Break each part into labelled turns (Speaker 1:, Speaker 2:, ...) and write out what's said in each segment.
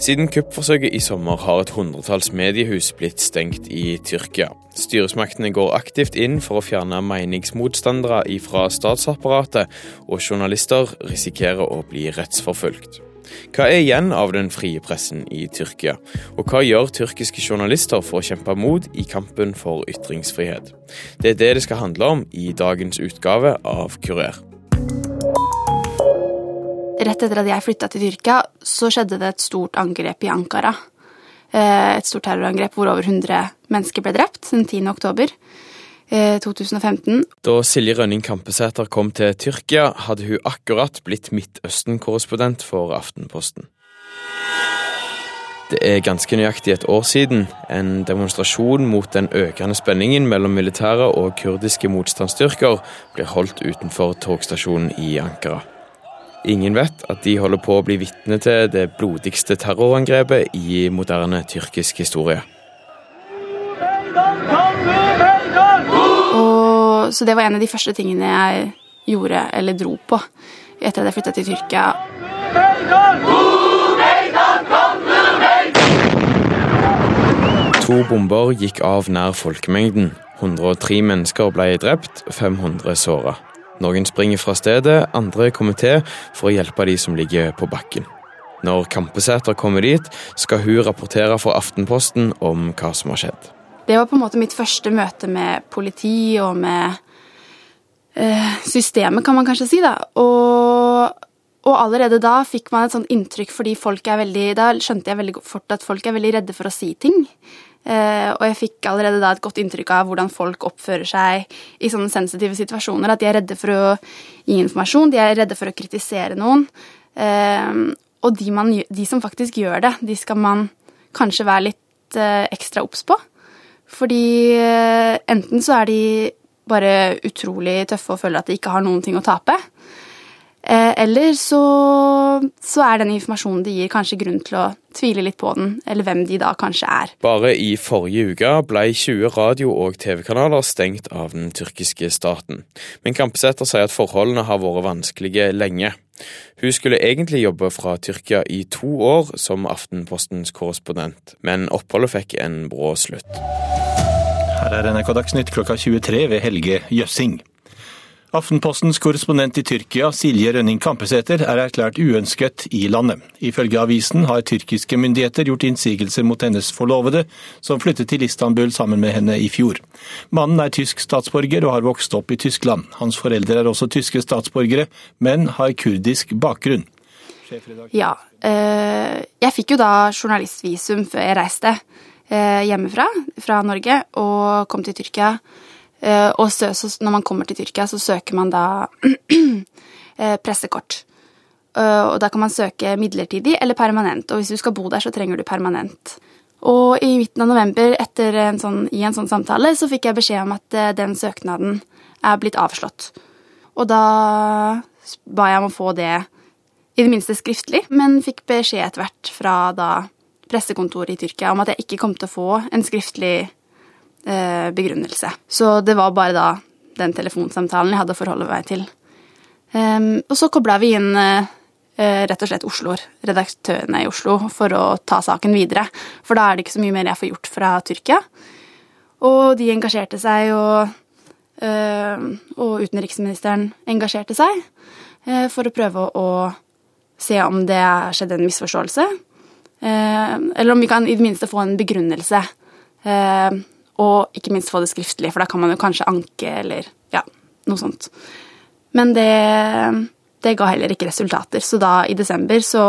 Speaker 1: Siden kuppforsøket i sommer har et hundretalls mediehus blitt stengt i Tyrkia. Styresmaktene går aktivt inn for å fjerne meningsmotstandere fra statsapparatet, og journalister risikerer å bli rettsforfulgt. Hva er igjen av den frie pressen i Tyrkia, og hva gjør tyrkiske journalister for å kjempe mot i kampen for ytringsfrihet? Det er det det skal handle om i dagens utgave av Kurer.
Speaker 2: Rett etter at jeg flytta til Tyrkia, så skjedde det et stort angrep i Ankara. Eh, et stort terrorangrep hvor over 100 mennesker ble drept den 10. oktober 2015. Eh,
Speaker 1: da Silje Rønning Kampesæter kom til Tyrkia, hadde hun akkurat blitt Midtøsten-korrespondent for Aftenposten. Det er ganske nøyaktig et år siden en demonstrasjon mot den økende spenningen mellom militære og kurdiske motstandsstyrker ble holdt utenfor togstasjonen i Ankara. Ingen vet at de holder på å bli vitne til det blodigste terrorangrepet i moderne tyrkisk historie.
Speaker 2: Og, så det var en av de første tingene jeg gjorde, eller dro på, etter at jeg flytta til Tyrkia.
Speaker 1: To bomber gikk av nær folkemengden. 103 mennesker ble drept, 500 såra. Noen springer fra stedet, andre kommer til for å hjelpe de som ligger på bakken. Når Kampesæter kommer dit, skal hun rapportere for Aftenposten om hva som har skjedd.
Speaker 2: Det var på en måte mitt første møte med politi og med eh, systemet, kan man kanskje si. da. Og, og, allerede da fikk man et sånt inntrykk fordi folk er veldig Da skjønte jeg veldig fort at folk er veldig redde for å si ting. Uh, og jeg fikk allerede da et godt inntrykk av hvordan folk oppfører seg i sånne sensitive situasjoner. At de er redde for å gi informasjon, de er redde for å kritisere noen. Uh, og de, man, de, som faktisk gjør det, de skal man kanskje være litt uh, ekstra obs på. Fordi enten så er de bare utrolig tøffe og føler at de ikke har noen ting å tape. Eh, eller så, så, er den informasjonen de gir, kanskje grunn til å tvile litt på den, eller hvem de da kanskje er.
Speaker 1: Bare i forrige uke ble 20 radio- og TV-kanaler stengt av den tyrkiske staten. Men Kampesæter sier at forholdene har vært vanskelige lenge. Hun skulle egentlig jobbe fra Tyrkia i to år som Aftenpostens korrespondent, men oppholdet fikk en brå slutt.
Speaker 3: Her er NRK Dagsnytt klokka 23 ved Helge Jøssing. Aftenpostens korrespondent i Tyrkia, Silje Rønning Kampesæter, er erklært uønsket i landet. Ifølge avisen har tyrkiske myndigheter gjort innsigelser mot hennes forlovede, som flyttet til Istanbul sammen med henne i fjor. Mannen er tysk statsborger og har vokst opp i Tyskland. Hans foreldre er også tyske statsborgere, men har kurdisk bakgrunn.
Speaker 2: Ja, øh, jeg fikk jo da journalistvisum før jeg reiste øh, hjemmefra, fra Norge, og kom til Tyrkia. Eh, og så, når man kommer til Tyrkia, så søker man da eh, pressekort. Eh, og da kan man søke midlertidig eller permanent. Og hvis du skal bo der, så trenger du permanent. Og i midten av november, en sånn, i en sånn samtale, så fikk jeg beskjed om at den søknaden er blitt avslått. Og da ba jeg om å få det i det minste skriftlig, men fikk beskjed etter hvert fra da pressekontoret i Tyrkia om at jeg ikke kom til å få en skriftlig begrunnelse. Så det var bare da den telefonsamtalen jeg hadde å forholde meg til. og så kobla vi inn eh, rett og slett Oslo, redaktørene i Oslo, for å ta saken videre. For da er det ikke så mye mer jeg får gjort fra Tyrkia. Og de engasjerte seg, og, og utenriksministeren engasjerte seg eh, for å prøve å se om det skjedde en misforståelse. Eller om vi kan i det minste få en begrunnelse og ikke minst få det skriftlig, for da kan man jo kanskje anke eller ja, noe sånt. Men det, det ga heller ikke resultater, så da i desember så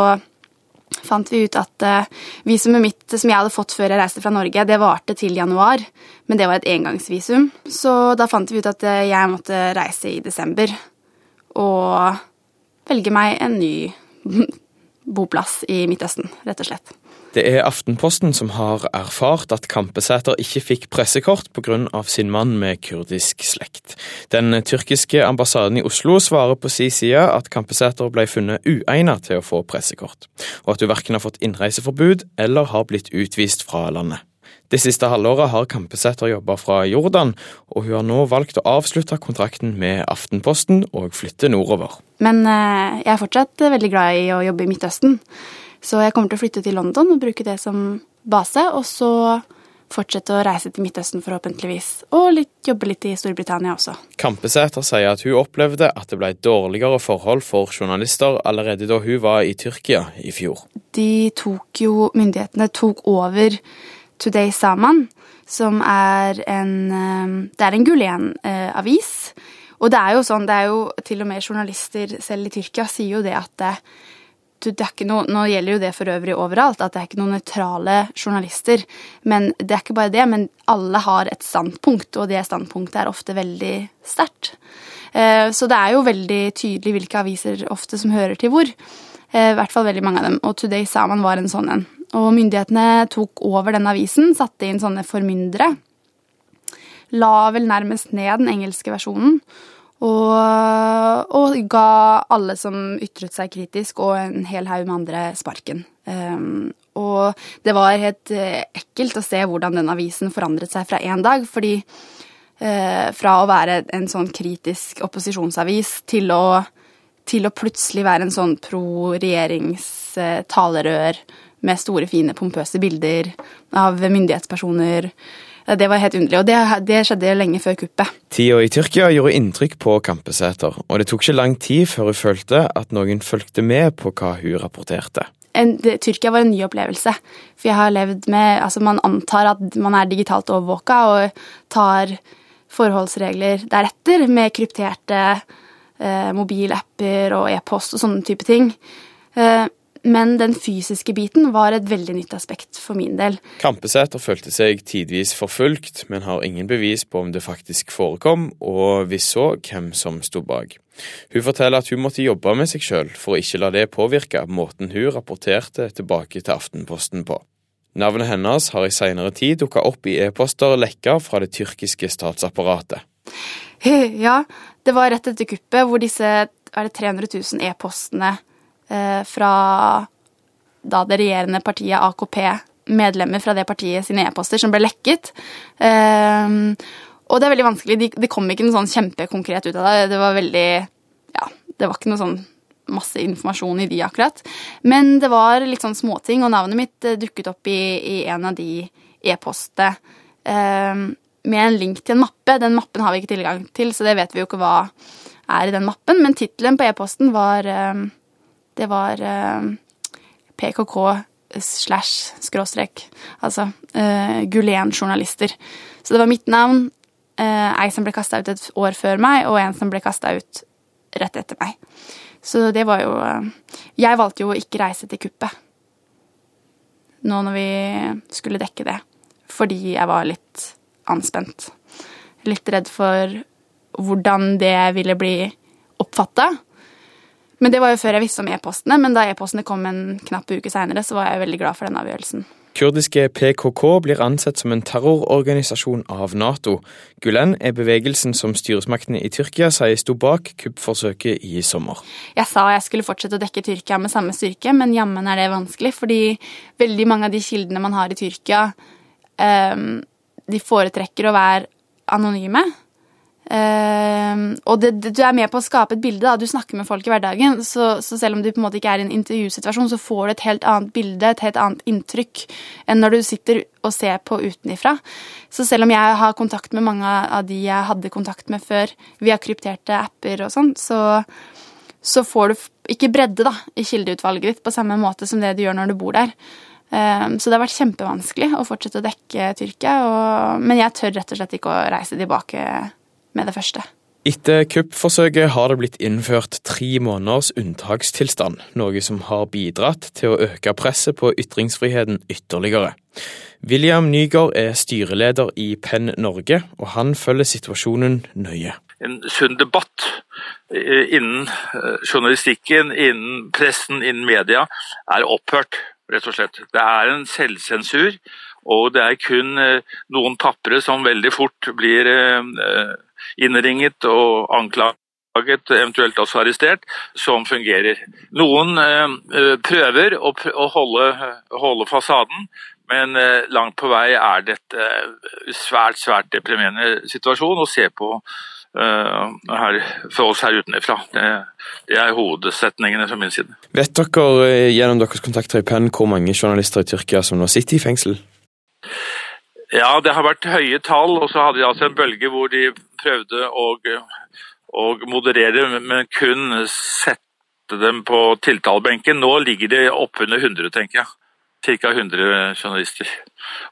Speaker 2: fant vi ut at uh, visumet mitt som jeg hadde fått før jeg reiste fra Norge, det varte til januar, men det var et engangsvisum. Så da fant vi ut at uh, jeg måtte reise i desember og velge meg en ny boplass i Midtøsten, rett og slett.
Speaker 1: Det er Aftenposten som har erfart at Kampesæter ikke fikk pressekort pga. sin mann med kurdisk slekt. Den tyrkiske ambassaden i Oslo svarer på si side at Kampesæter ble funnet uegnet til å få pressekort, og at hun verken har fått innreiseforbud eller har blitt utvist fra landet. Det siste halvåret har Kampesæter jobba fra Jordan, og hun har nå valgt å avslutte kontrakten med Aftenposten og flytte nordover.
Speaker 2: Men eh, jeg er fortsatt veldig glad i å jobbe i Midtøsten. Så jeg kommer til å flytte til London og bruke det som base, og så fortsette å reise til Midtøsten forhåpentligvis, og litt, jobbe litt i Storbritannia også.
Speaker 1: Kampesæter sier at hun opplevde at det ble dårligere forhold for journalister allerede da hun var i Tyrkia i fjor.
Speaker 2: De tok jo, Myndighetene tok over Today Saman, som er en eh, Det er en Gulen-avis. Og det er jo sånn, det er jo til og med journalister selv i Tyrkia sier jo det at noe, Nå gjelder jo det for øvrig overalt, at det er ikke noen nøytrale journalister. Men det er ikke bare det, men alle har et standpunkt, og det standpunktet er ofte veldig sterkt. Eh, så det er jo veldig tydelig hvilke aviser ofte som hører til hvor. Eh, I hvert fall veldig mange av dem. Og Today Saman var en sånn en. Og myndighetene tok over den avisen, satte inn sånne formyndere. La vel nærmest ned den engelske versjonen. Og, og, ga alle som ytret seg kritisk, og en hel haug med andre, sparken. Um, og det var helt uh, ekkelt å se hvordan den avisen forandret seg fra én dag. Fordi uh, fra å være en sånn kritisk opposisjonsavis til å, til å plutselig være en sånn pro regjerings uh, talerør med store, fine, pompøse bilder av myndighetspersoner det var helt underlig, og det, det skjedde lenge før kuppet.
Speaker 1: Tida i Tyrkia gjorde inntrykk på Kampesæter, og det tok ikke lang tid før hun følte at noen fulgte med på hva hun rapporterte.
Speaker 2: En, det, Tyrkia var en ny opplevelse. For jeg har levd med Altså, man antar at man er digitalt overvåka og tar forholdsregler deretter, med krypterte eh, mobilapper og e-post og sånne type ting. Eh, men den fysiske biten var et veldig nytt aspekt for min del.
Speaker 1: Kampesæter følte seg tidvis forfulgt, men har ingen bevis på om det faktisk forekom, og hvis så, hvem som sto bak. Hun forteller at hun måtte jobbe med seg sjøl for å ikke la det påvirke måten hun rapporterte tilbake til Aftenposten på. Navnet hennes har i seinere tid dukka opp i e-poster lekka fra det tyrkiske statsapparatet.
Speaker 2: Ja, det var rett etter kuppet hvor disse er det 300 000 e-postene fra da det regjerende partiet AKP, medlemmer fra det partiet sine e-poster, som ble lekket. Eh, og det er veldig vanskelig. Det de kom ikke noe sånn kjempekonkret ut av det. Det var veldig Ja, det var ikke noe sånn masse informasjon i de akkurat. Men det var litt sånn småting, og navnet mitt eh, dukket opp i, i en av de e-postene eh, med en link til en mappe. Den mappen har vi ikke tilgang til, så det vet vi jo ikke hva er i den mappen. Men tittelen på e-posten var eh, det var eh, PKK slash skråstrek, altså eh, Gulen-journalister. Så det var mitt navn, eh, ei som ble kasta ut et år før meg, og en som ble kasta ut rett etter meg. Så det var jo Jeg valgte jo å ikke reise til kuppet nå når vi skulle dekke det, fordi jeg var litt anspent. Litt redd for hvordan det ville bli oppfatta. Men det var jo før jeg visste om e-postene, men da e-postene kom en knapp uke seinere, så var jeg veldig glad for den avgjørelsen.
Speaker 1: Kurdiske PKK blir ansett som en terrororganisasjon av Nato. Gulen er bevegelsen som styresmaktene i Tyrkia sier sto bak kuppforsøket i sommer.
Speaker 2: Jeg sa jeg skulle fortsette å dekke Tyrkia med samme styrke, men jammen er det vanskelig, fordi veldig mange av de kildene man har i Tyrkia, um, de foretrekker å være anonyme. Uh, og det, det, du er med på å skape et bilde. Da. Du snakker med folk i hverdagen. Så, så, selv om du på en måte ikke er i en intervjusituasjon, så får du et helt annet bilde, et helt annet inntrykk, enn når du sitter og ser på utenifra. Så selv om jeg har kontakt med mange av de jeg hadde kontakt med før via krypterte apper og sånn, så, så, får du ikke bredde da, i kildeutvalget ditt på samme måte som det du gjør når du bor der. Uh, så det har vært kjempevanskelig å fortsette å dekke Tyrkia, og, men jeg tør rett og slett ikke å reise tilbake med det første.
Speaker 1: Etter kuppforsøket har det blitt innført tre måneders unntakstilstand, noe som har bidratt til å øke presset på ytringsfriheten ytterligere. William Nygaard er styreleder i Penn Norge, og han følger situasjonen nøye.
Speaker 4: En sunn debatt eh, innen eh, journalistikken, innen pressen, innen media er opphørt, rett og slett. Det er en selvsensur, og det er kun eh, noen tapre som veldig fort blir innringet og anklaget, eventuelt også arrestert, som fungerer. Noen eh, prøver å, holde, holde, fasaden, Men eh, langt på vei er dette svært, svært deprimerende situasjon å se på uh, her, for oss her utenfra. Det, det, er hovedsetningene fra min side.
Speaker 1: Vet dere gjennom deres kontakter i Penn hvor mange journalister i Tyrkia som nå sitter i fengsel?
Speaker 4: Ja, det har vært høye tall, og så hadde de altså en bølge hvor de prøvde å, å moderere, men kun sette dem på tiltalebenken. Nå ligger de oppunder 100, tenker jeg. Ca. 100 journalister.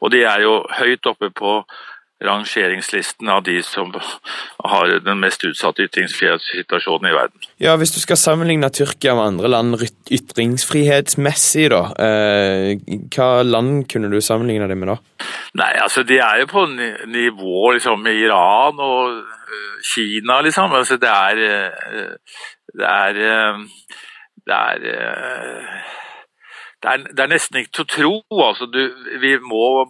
Speaker 4: Og de er jo høyt oppe på rangeringslisten av de som har den mest utsatte ytringsfrihetssituasjonen i verden.
Speaker 1: Ja, Hvis du skal sammenligne Tyrkia med andre land ytringsfrihetsmessig, da, eh, hva land kunne du sammenligne det med da?
Speaker 4: Nei, altså De er jo på nivå liksom med Iran og uh, Kina, liksom. Altså det er uh, Det er, det er det er, det er, nesten ikke til å tro. Altså, du, vi må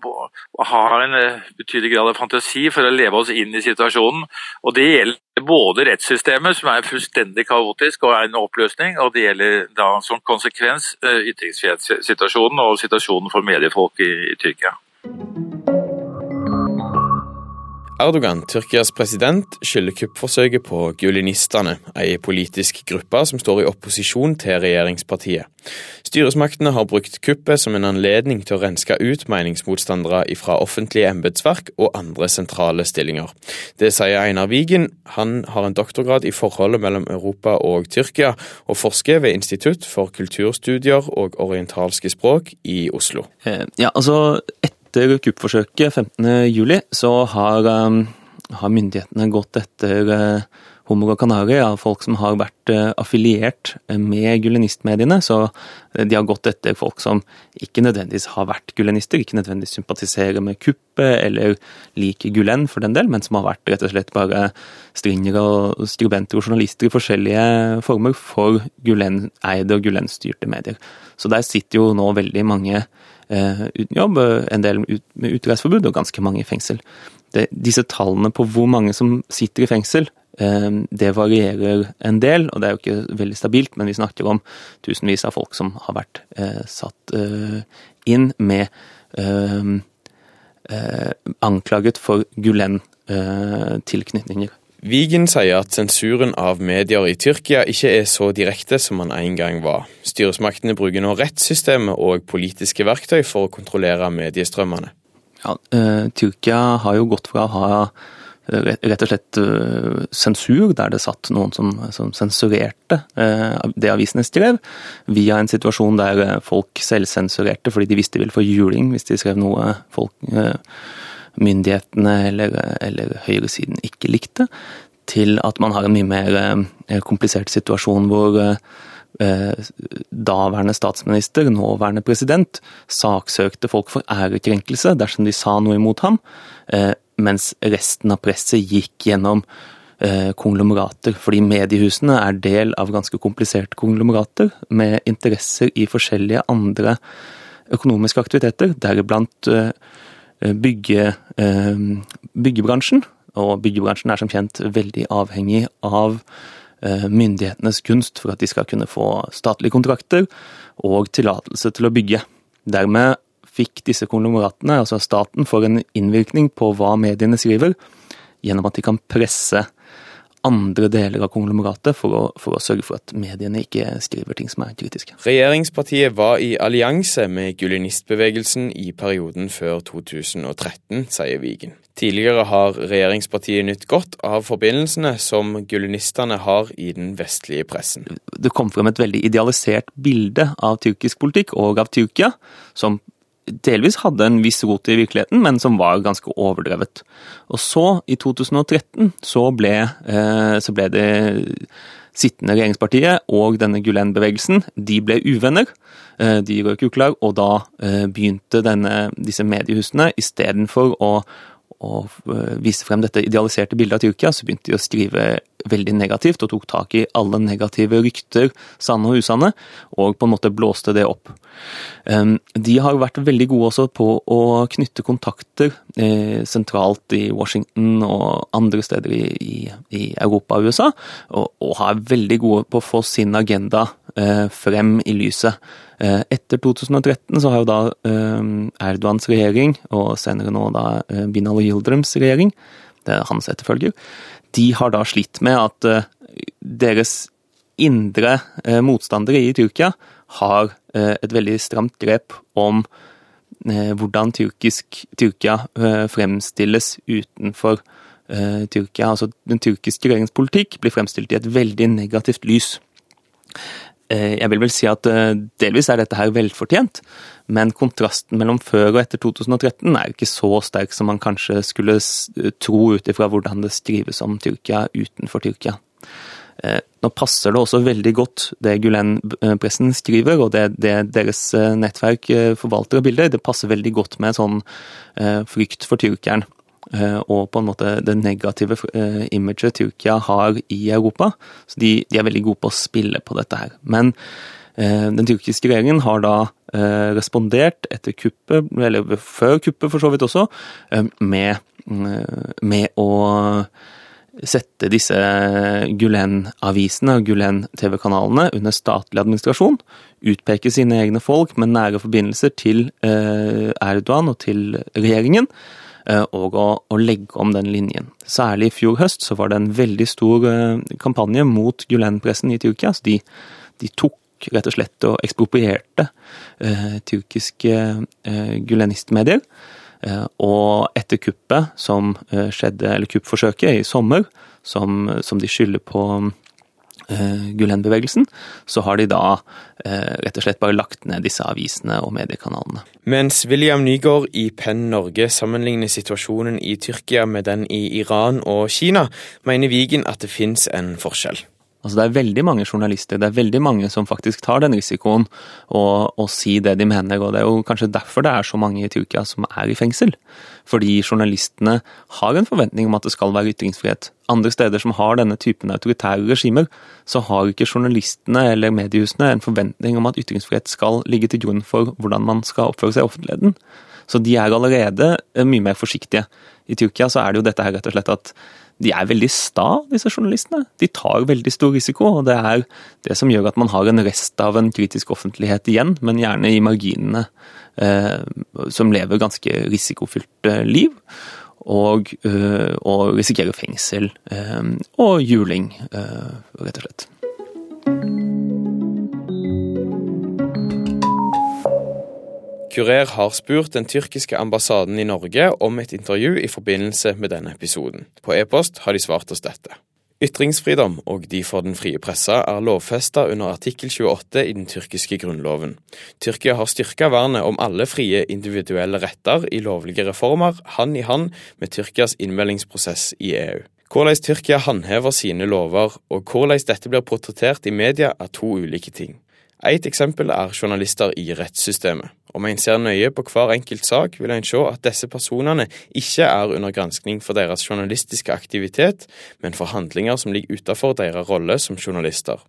Speaker 4: ha en eh, betydelig grad av fantasi for å leve oss inn i situasjonen. Og Det gjelder både rettssystemet, som er fullstendig kaotisk og er en oppløsning, og det gjelder da som konsekvens eh, ytringsfrihetssituasjonen og situasjonen for mediefolk i, i Tyrkia.
Speaker 1: Erdogan, Tyrkias president, skylder kuppforsøket på gulinistene, ei politisk gruppe som står i opposisjon til regjeringspartiet. Styresmaktene har brukt kuppet som en anledning til å renske ut meningsmotstandere fra offentlige embetsverk og andre sentrale stillinger. Det sier Einar Wigen. Han har en doktorgrad i forholdet mellom Europa og Tyrkia, og forsker ved Institutt for kulturstudier og orientalske språk i Oslo.
Speaker 5: Eh, ja, altså etter kuppforsøket 15.07 så har, um, har, myndighetene gått etter uh, homo og kanari av folk som har vært uh, affiliert med gulenistmediene. Så uh, de har gått etter folk som ikke nødvendigvis har vært gulenister, ikke nødvendigvis sympatiserer med kuppet eller liker Gulen for den del, men som har vært rett og slett bare stringere og skribenter og journalister i forskjellige former for Gulen-eide og Gulen-styrte medier. Så der sitter jo nå veldig mange uten jobb, en del med utreiseforbud og ganske mange i fengsel. Det, disse tallene på hvor mange som sitter i fengsel, eh, det varierer en del, og det er jo ikke veldig stabilt, men vi snakker om tusenvis av folk som har vært eh, satt inn med anklaget for Gulen-tilknytninger.
Speaker 1: Vigen sier at sensuren av medier i Tyrkia ikke er så direkte som man en gang var. Styresmaktene bruker nå rettssystemet og politiske verktøy for å kontrollere mediestrømmene.
Speaker 5: Ja, uh, Tyrkia har jo gått fra å ha uh, rett og slett uh, sensur, der det satt noen som, som sensurerte det avisene skrev, via en situasjon der folk selvsensurerte fordi de visste de ville få juling hvis de skrev noe folk myndighetene eller, eller høyresiden ikke likte, til at man har en mye mer eh, komplisert situasjon hvor eh, daværende statsminister, nåværende president, saksøkte folk for ærekrenkelse dersom de sa noe imot ham, eh, mens resten av presset gikk gjennom konglomerater, fordi mediehusene er del av ganske kompliserte konglomerater med interesser i forskjellige andre økonomiske aktiviteter, deriblant bygge, eh, byggebransjen. Og byggebransjen er som kjent veldig avhengig av eh, myndighetenes kunst for at de skal kunne få statlige kontrakter og tillatelse til å bygge. Dermed fikk disse konglomeratene, altså staten, for en innvirkning på hva mediene skriver, gjennom at de kan presse andre deler av konglomeratet for å, for å, sørge for at mediene ikke skriver ting som er kritiske.
Speaker 1: Regjeringspartiet var i allianse med gulinistbevegelsen i perioden før 2013, sier Vigen. Tidligere har regjeringspartiet nytt godt av forbindelsene som gulinistene har i den vestlige pressen.
Speaker 5: Det kom frem et veldig idealisert bilde av tyrkisk politikk og av Tyrkia, som delvis hadde en viss rot i virkeligheten, men som var ganske overdrevet. Og så, i 2013, så ble, eh, så ble det sittende regjeringspartiet og denne Gulen-bevegelsen de ble uvenner. Eh, de røk uklar, og da eh, begynte denne, disse mediehusene istedenfor å, å vise frem dette idealiserte bildet av Tyrkia, så begynte de å skrive veldig negativt, og tok tak i alle negative rykter, sanne og usanne, og på en måte blåste det opp. De har vært veldig gode også på å knytte kontakter eh, sentralt i Washington og andre steder i, Europa og USA, og, har veldig gode på å få sin agenda eh, frem i lyset. Eh, etter 2013 så har jo da Erdogans regjering, og senere nå da Binali Yildrems regjering, det er hans etterfølger, de har da slitt med at deres indre motstandere i Tyrkia har eh, et veldig stramt grep om eh, hvordan tyrkisk, Tyrkia eh, fremstilles utenfor Tyrkia. Altså Den tyrkiske regjeringspolitikk blir fremstilt i et veldig negativt lys. Jeg vil vel si at delvis er dette her velfortjent, men kontrasten mellom før og etter 2013 er ikke så sterk som man kanskje skulle tro ut ifra hvordan det skrives om Tyrkia utenfor Tyrkia. Eh, nå passer det også veldig godt det Gulen-pressen skriver, og det, det, deres eh, nettverk eh, forvalter av bilder. Det passer veldig godt med sånn frykt for tyrkeren. Og på en måte det negative imaget Tyrkia har i Europa. Så de, de, er veldig gode på å spille på dette her. Men den tyrkiske regjeringen har da respondert etter kuppet, eller før kuppet for så vidt også, med, med å sette disse Gulen-avisene og Gulen-TV-kanalene under statlig administrasjon, utpeke sine egne folk med nære forbindelser til eh, Erdogan og til regjeringen, eh, og å, å, legge om den linjen. Særlig i fjor høst så var det en veldig stor eh, kampanje mot Gulen-pressen i Tyrkia. så de, de, tok rett og slett og eksproprierte eh, tyrkiske eh, gulenistmedier. Eh, og etter kuppet som eh, skjedde, eller kuppforsøket i sommer, som, som de skylder på eh, Gulen-bevegelsen, så har de da rett og slett bare lagt ned disse avisene og mediekanalene.
Speaker 1: Mens William Nygaard i Penn Norge sammenligner situasjonen i Tyrkia med den i Iran og Kina, mener Vigen at det fins en forskjell.
Speaker 5: Altså Det er veldig mange journalister, det er veldig mange som faktisk tar den risikoen og, og si det de mener. og Det er jo kanskje derfor det er så mange i Tyrkia som er i fengsel. Fordi journalistene har en forventning om at det skal være ytringsfrihet. Andre steder som har denne typen autoritære regimer, så har ikke journalistene eller mediehusene en forventning om at ytringsfrihet skal ligge til grunn for hvordan man skal oppføre seg i offentligheten. Så de er allerede mye mer forsiktige. I Tyrkia så er det jo dette her rett og slett at de er veldig sta, disse journalistene. De tar veldig stor risiko, og det er det som gjør at man har en rest av en kritisk offentlighet igjen, men gjerne i marginene, eh, som lever ganske risikofylt eh, liv. Og, øh, og risikerer fengsel øh, og juling, øh, rett og slett.
Speaker 1: Kurer har spurt den tyrkiske ambassaden i Norge om et intervju i forbindelse med denne episoden. På e-post har de svart oss dette. Ytringsfridom og de for den frie pressa er lovfesta under artikkel 28 i den tyrkiske grunnloven. Tyrkia har styrka vernet om alle frie individuelle retter i lovlige reformer, hand i hand med Tyrkias innmeldingsprosess i EU. Hvordan Tyrkia håndhever sine lover, og hvordan dette blir portrettert i media, er to ulike ting. Et eksempel er journalister i rettssystemet. Om en ser nøye på hver enkelt sak, vil en se at disse personene ikke er under granskning for deres journalistiske aktivitet, men for handlinger som ligger utenfor deres rolle som journalister.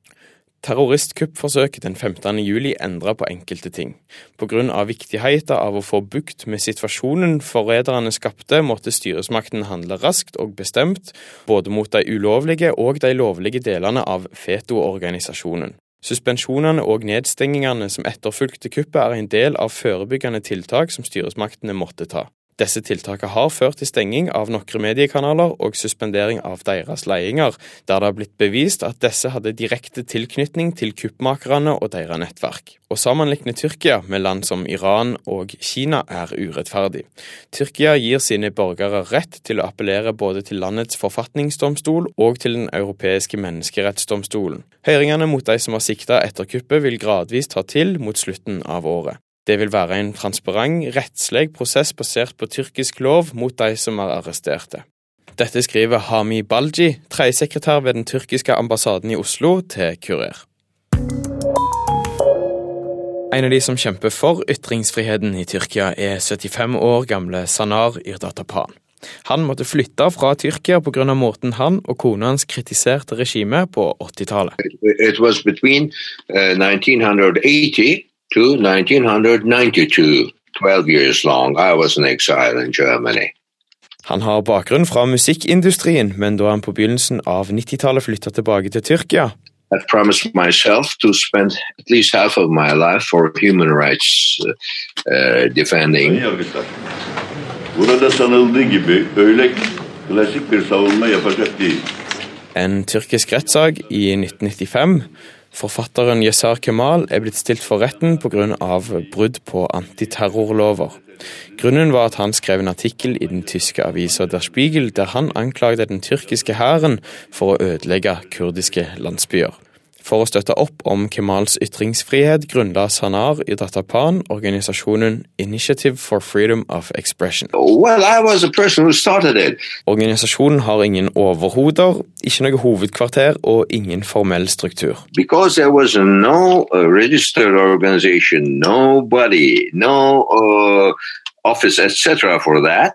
Speaker 1: Terroristkuppforsøket den 15. juli endra på enkelte ting. På grunn av viktigheten av å få bukt med situasjonen forræderne skapte, måtte styresmakten handle raskt og bestemt, både mot de ulovlige og de lovlige delene av FETO-organisasjonen. Suspensjonene og nedstengingene som etterfulgte kuppet er en del av forebyggende tiltak som styresmaktene måtte ta. Disse tiltakene har ført til stenging av noen mediekanaler og suspendering av deres leiinger, der det har blitt bevist at disse hadde direkte tilknytning til kuppmakerne og deres nettverk. Å sammenligne Tyrkia med land som Iran og Kina er urettferdig. Tyrkia gir sine borgere rett til å appellere både til landets forfatningsdomstol og til Den europeiske menneskerettsdomstolen. Høringene mot de som har sikta etter kuppet vil gradvis ta til mot slutten av året. Det vil være en transparent, rettslig prosess basert på tyrkisk lov mot de som er arresterte. Dette skriver Hami Balji, tredjesekretær ved den tyrkiske ambassaden i Oslo, til Kurer. En av de som kjemper for ytringsfriheten i Tyrkia, er 75 år gamle Sanar Irdatapan. Han måtte flytte fra Tyrkia pga. måten han og kona hans kritiserte regimet på 80-tallet.
Speaker 6: It was between uh, 1980 to 1992, 12 years long. I was in exile in Germany.
Speaker 1: Han har bakgrunn fra musikkindustrien, men da han på begynnelsen av 90-tallet flytta tilbake til Tyrkia,
Speaker 6: I've promised myself to spend at least half of my life for human rights uh, uh, defending.
Speaker 7: Burada sanıldığı gibi öyle klasik bir savunma yapacak değil.
Speaker 1: en tyrkisk rettssak i 1995. Forfatteren Yesar Kemal er blitt stilt for retten pga. brudd på antiterrorlover. Grunnen var at han skrev en artikkel i den tyske avisa Der Spiegel der han anklagde den tyrkiske hæren for å ødelegge kurdiske landsbyer. For å støtte opp om Kemals ytringsfrihet grunnla Sanar i Datapan organisasjonen Initiative for Freedom of Expression.
Speaker 6: Well, I was person who started it.
Speaker 1: Organisasjonen har ingen overhoder, ikke noe hovedkvarter og ingen formell struktur.
Speaker 6: Because there was no uh, nobody, no uh, office, etc. for that.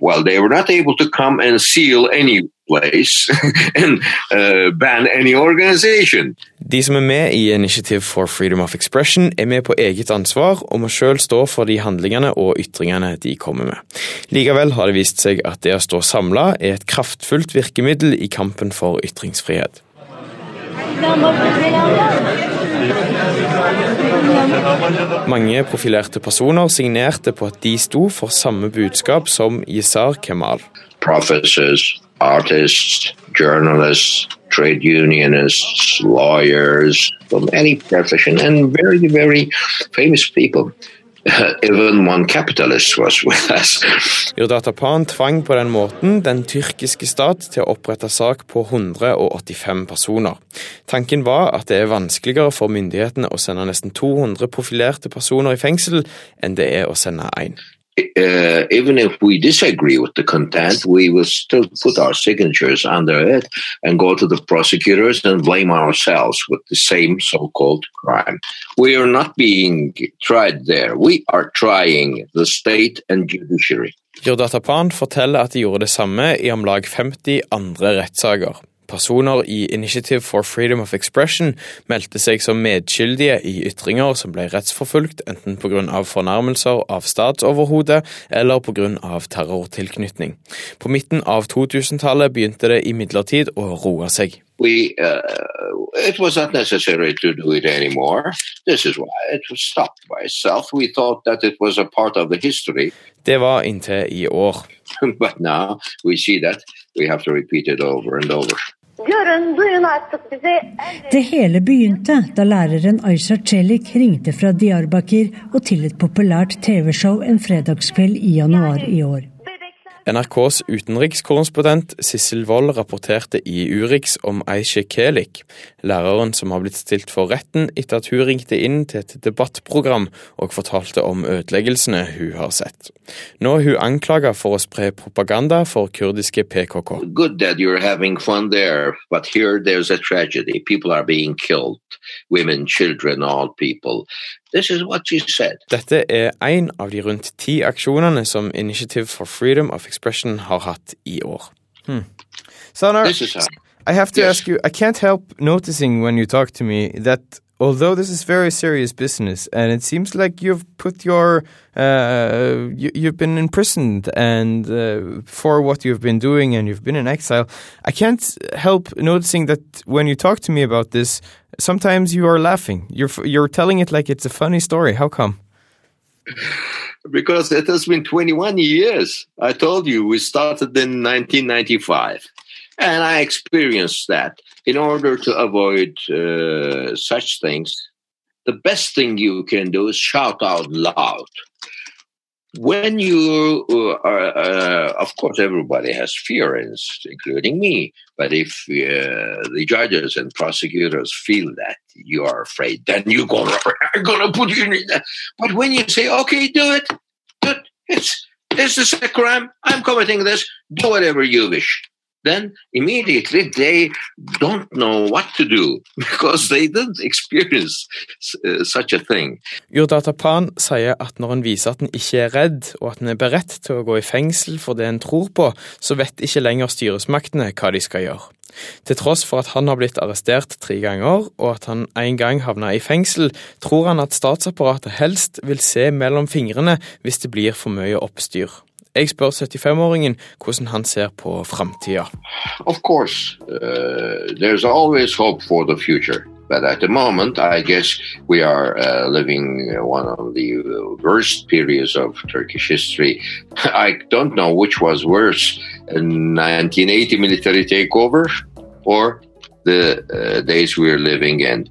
Speaker 6: Well, they were not able to come and seal any place and uh, ban any organization.
Speaker 1: De som er med i Initiative for Freedom of Expression, er med på eget ansvar og må sjøl stå for de handlingene og ytringene de kommer med. Likevel har det vist seg at det å stå samla er et kraftfullt virkemiddel i kampen for ytringsfrihet. Mange profilerte personer signerte på at de sto for samme budskap som Yesar Kemal.
Speaker 6: Professors, artists, journalists, trade unionists, lawyers from any profession, and very, very famous people. Even one capitalist was with us.
Speaker 1: Yurdatapan tvang på den måten den tyrkiske stat til å opprette sak på 185 personer. Tanken var at det er vanskeligere for myndighetene å sende nesten 200 profilerte personer i fengsel enn det er å sende én.
Speaker 6: Uh, even if we disagree with the content, we will still put our signatures under it and go to the prosecutors and blame ourselves with the same so called crime. We are not being tried there. We are trying the state and judiciary.
Speaker 1: Urdatapan forteller at de gjorde det samme i om lag 50 andre rettssaker. Personer i Initiative for Freedom of Expression meldte seg som medskyldige i ytringer som ble rettsforfulgt enten pga. fornærmelser av statsoverhodet eller pga. terrortilknytning. På midten av 2000-tallet begynte det imidlertid å roe seg.
Speaker 6: We, uh, it was not necessary to do it anymore. This is why it was stopped by itself. We thought that it was a part of the history,
Speaker 1: Det var inntil i år.
Speaker 6: but now we see that we have to repeat it over and over.
Speaker 8: Görün duyun artık bizi.
Speaker 9: Det hele begynte da læreren Aysar Celik ringte fra Diyarbakir og til et populært TV-show en fredagskveld i januar i år.
Speaker 1: NRKs utenrikskorrespondent Sissel Wold rapporterte i Urix om Aisha Kelik, læreren som har blitt stilt for retten etter at hun ringte inn til et debattprogram og fortalte om ødeleggelsene hun har sett. Nå er hun anklaga for å spre propaganda for kurdiske PKK.
Speaker 6: Good that you're having fun there, but here there's a tragedy. People are being killed. Women, children, old people. This is what she said.
Speaker 1: Dette er én av de rundt ti aksjonene som Initiative for Freedom of Expression har hatt i år.
Speaker 6: Hmm. Is how.
Speaker 10: I have to
Speaker 6: Yes.
Speaker 10: ask you, I can't help noticing when you talk to me that although this is very serious business and it seems like you've put your, uh, you, you've been imprisoned and uh, for what you've been doing and you've been in exile, I can't help noticing that when you talk to me about this, sometimes you are laughing. You're, you're telling it like it's a funny story. How come?
Speaker 6: Because it has been 21 years. I told you we started in 1995. And I experienced that. In order to avoid uh, such things, the best thing you can do is shout out loud. When you uh, are, uh, of course, everybody has fears, including me. But if uh, the judges and prosecutors feel that you are afraid, then you go, I'm to put you in that. But when you say, okay, do it, do it. It's, this is a crime. I'm committing this. Do whatever you wish. Then immediately they don't know what to do because they didn't experience uh, such a thing.
Speaker 1: Urdata Pan sier at når en viser at en ikke er redd, og at en er beredt til å gå i fengsel for det en tror på, så vet ikke lenger styresmaktene hva de skal gjøre. Til tross for at han har blitt arrestert tre ganger, og at han en gang havna i fengsel, tror han at statsapparatet helst vil se mellom fingrene hvis det blir for mye oppstyr. Jeg spør 75-åringen hvordan han ser på framtida.
Speaker 6: Of course, uh, there's always hope for the future. But at the moment, I guess we are uh, living one of the worst periods of Turkish history. I don't know which was worse, a 1980 military takeover or the uh, days we're living in.